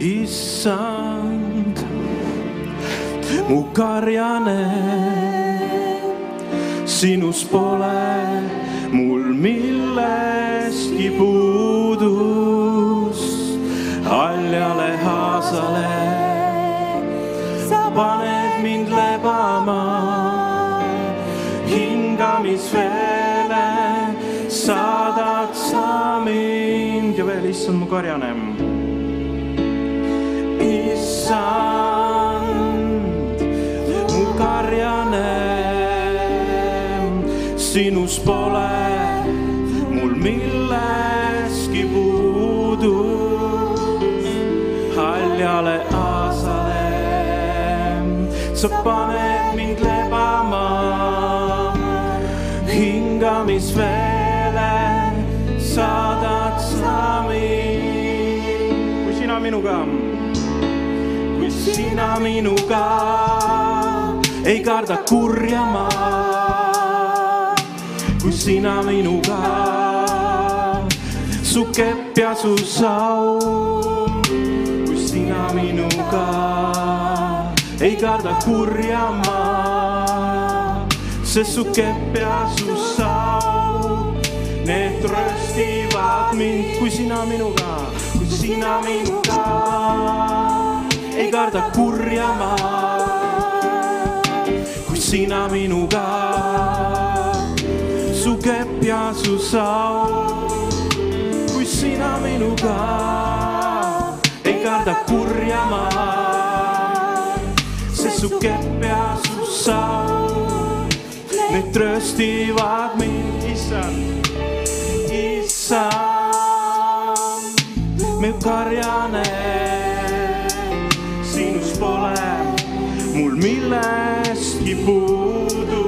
issand, mu karjane, sinus pole mul millestki puudust, haljale haasale sa paned mind lebama hingamisveele, saadad sa mind ja veel issand mu karjane. issand, mu karjane, sinus pole mul millestki puudu. haljale aasale sa paned mind lebama hingamisveele, saadad sa mind. kui sina minuga, sina minuga ei karda kurja ma, kui sina minuga, su kepp ja su saun, kui sina minuga ei karda kurja ma, sest su kepp ja su saun, need tröstivad mind, kui sina minuga, kui sina minuga ei karda kurja ma, kui sina minuga, su kepp ja su saun, kui sina minuga. Ei karda kurja ma, sest su kepp ja su saun, need tröstivad mind, issand, issand, me karjane, millestki puudu.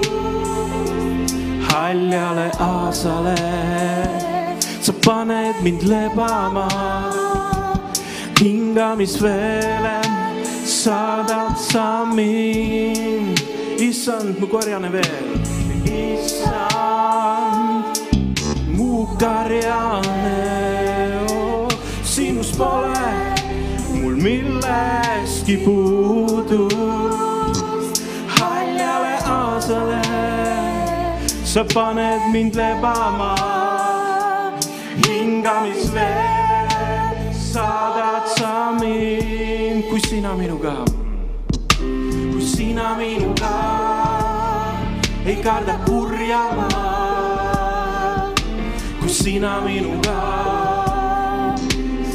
haljale aasale sa paned mind lebama, hingamisveele saadad sa mind, issand, mu karjane veel, issand, mu karjane oh,, sinus pole mul millestki puudu. Sa paned mind lebama, hingamisveele saadad sa mind, kui sina minuga, kui sina minuga ei karda kurja ma, kui sina minuga,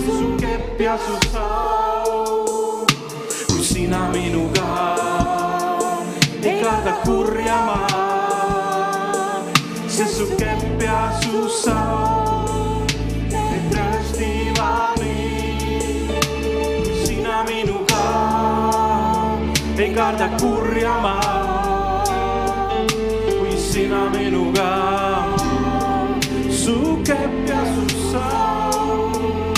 su kepp ja su saun, kui sina minuga ei karda kurja ma, sest su kepp ja su saun, need tröstivad mind, kui sina minuga ei karda kurja ma, kui sina minuga, su kepp ja su saun,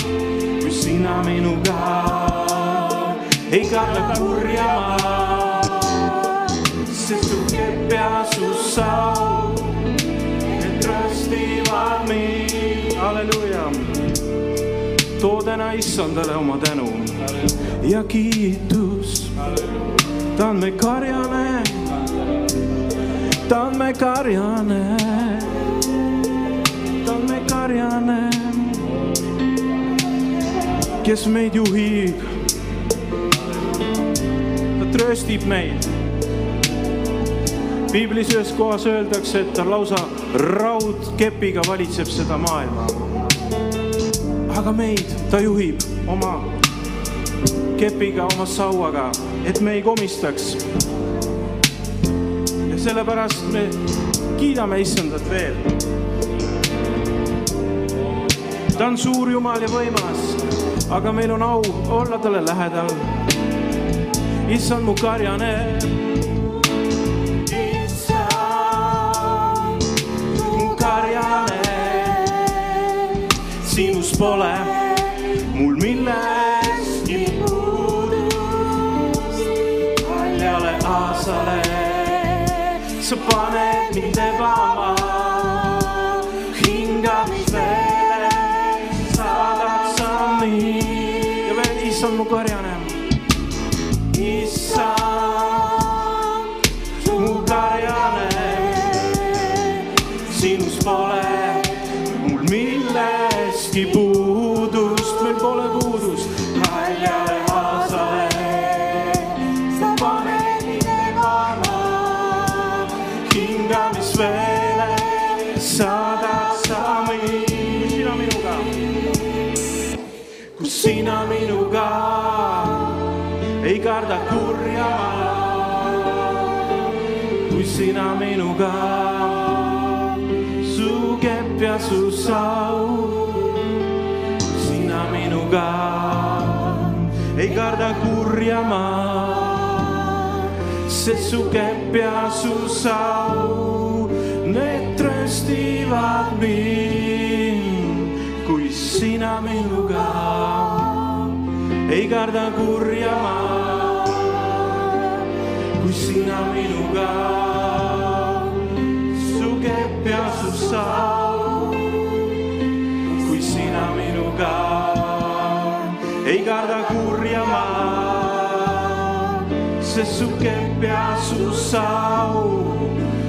kui sina minuga ei karda kurja ma, sest su kepp ja su saun, need tröstivad mind, halleluuja. too täna issandale oma tänu ja kiitus, ta on me karjane, ta on me karjane, ta on me karjane, kes meid juhib. ta tröstib meid. Piiblis ühes kohas öeldakse, et ta lausa raudkepiga valitseb seda maailma. aga meid ta juhib oma kepiga, oma sauaga, et me ei komistaks. ja sellepärast me kiidame issandat veel. ta on suur Jumal ja võimas, aga meil on au olla talle lähedal. issand mu karjane. Pole mul millestki puudu. haljale aasale sa paned mind lebama, hingamisveele saadad sa mind ja veel issand mu karjane, issand mu karjane, sinus pole. Mul millestki puudust, hingamisveele, saadad sa mind, sina minuga, kus sina minuga ei karda kurja ma, kui sina minuga, su kepp ja su sau, sina minuga ei karda kurja ma, sest su kepp ja su sau, need tröstivad mind, kui sina minuga ei karda kurja ma, kui sina minuga, su kepp ja su sau, sest su kepp ja su sau,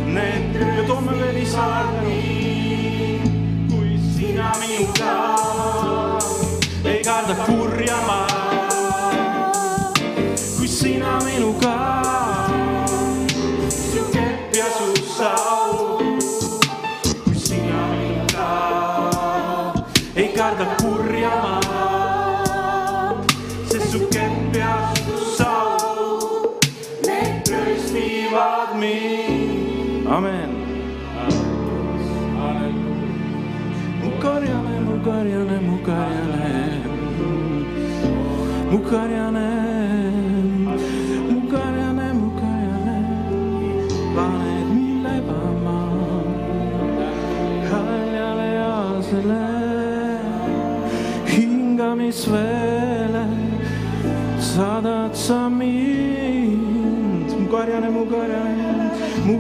need ja toome veel isale, kui sina minuga ei karda kurja ma, kui sina minuga, su kepp ja su sau, kui sina minuga ei karda kurja tröstivad mind. amen. mu karjane, mu karjane, mu karjane, mu karjane, mu karjane, mu karjane, paned mind lebama haljale aasele, hingamisveele saadad karjane. mu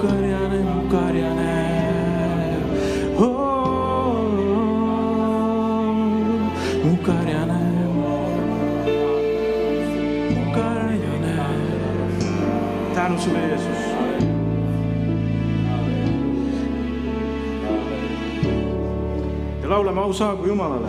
karjane, mu karjane. mu karjane, mu karjane. tänu sulle, Jeesus. ja laulame au saagu Jumalale.